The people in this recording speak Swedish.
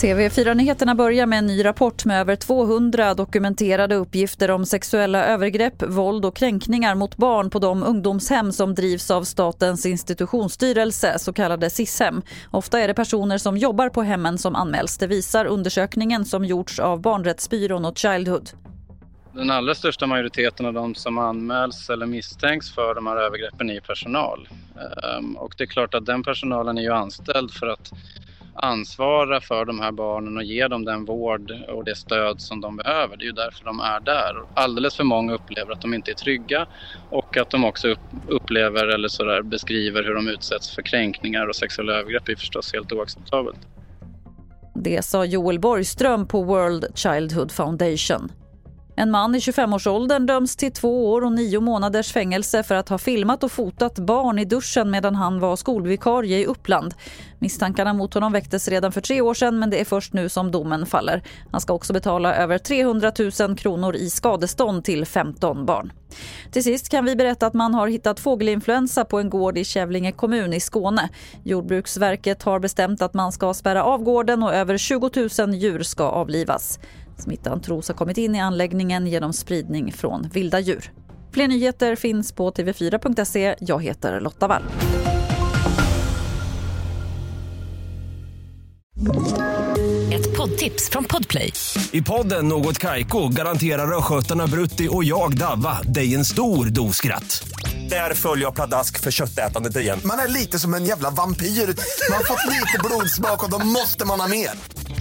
TV4-nyheterna börjar med en ny rapport med över 200 dokumenterade uppgifter om sexuella övergrepp, våld och kränkningar mot barn på de ungdomshem som drivs av Statens institutionsstyrelse, så kallade SIS-hem. Ofta är det personer som jobbar på hemmen som anmäls. Det visar undersökningen som gjorts av Barnrättsbyrån och Childhood. Den allra största majoriteten av de som anmäls eller misstänks för de här övergreppen är personal. Ehm, och det är klart att den personalen är ju anställd för att ansvara för de här barnen och ge dem den vård och det stöd som de behöver. Det är ju därför de är där. Alldeles för många upplever att de inte är trygga och att de också upplever eller sådär beskriver hur de utsätts för kränkningar och sexuella övergrepp är förstås helt oacceptabelt. Det sa Joel Borgström på World Childhood Foundation. En man i 25-årsåldern döms till två år och nio månaders fängelse för att ha filmat och fotat barn i duschen medan han var skolvikarie i Uppland. Misstankarna mot honom väcktes redan för tre år sedan men det är först nu som domen faller. Han ska också betala över 300 000 kronor i skadestånd till 15 barn. Till sist kan vi berätta att man har hittat fågelinfluensa på en gård i Kävlinge kommun i Skåne. Jordbruksverket har bestämt att man ska spärra av gården och över 20 000 djur ska avlivas. Smittan tros ha kommit in i anläggningen genom spridning från vilda djur. Fler nyheter finns på tv4.se. Jag heter Lotta Wall. Ett poddtips från Podplay. I podden Något Kaiko garanterar östgötarna Brutti och jag, Davva, dig en stor dos skratt. Där följer jag pladask för köttätandet igen. Man är lite som en jävla vampyr. Man har fått lite blodsmak och då måste man ha mer.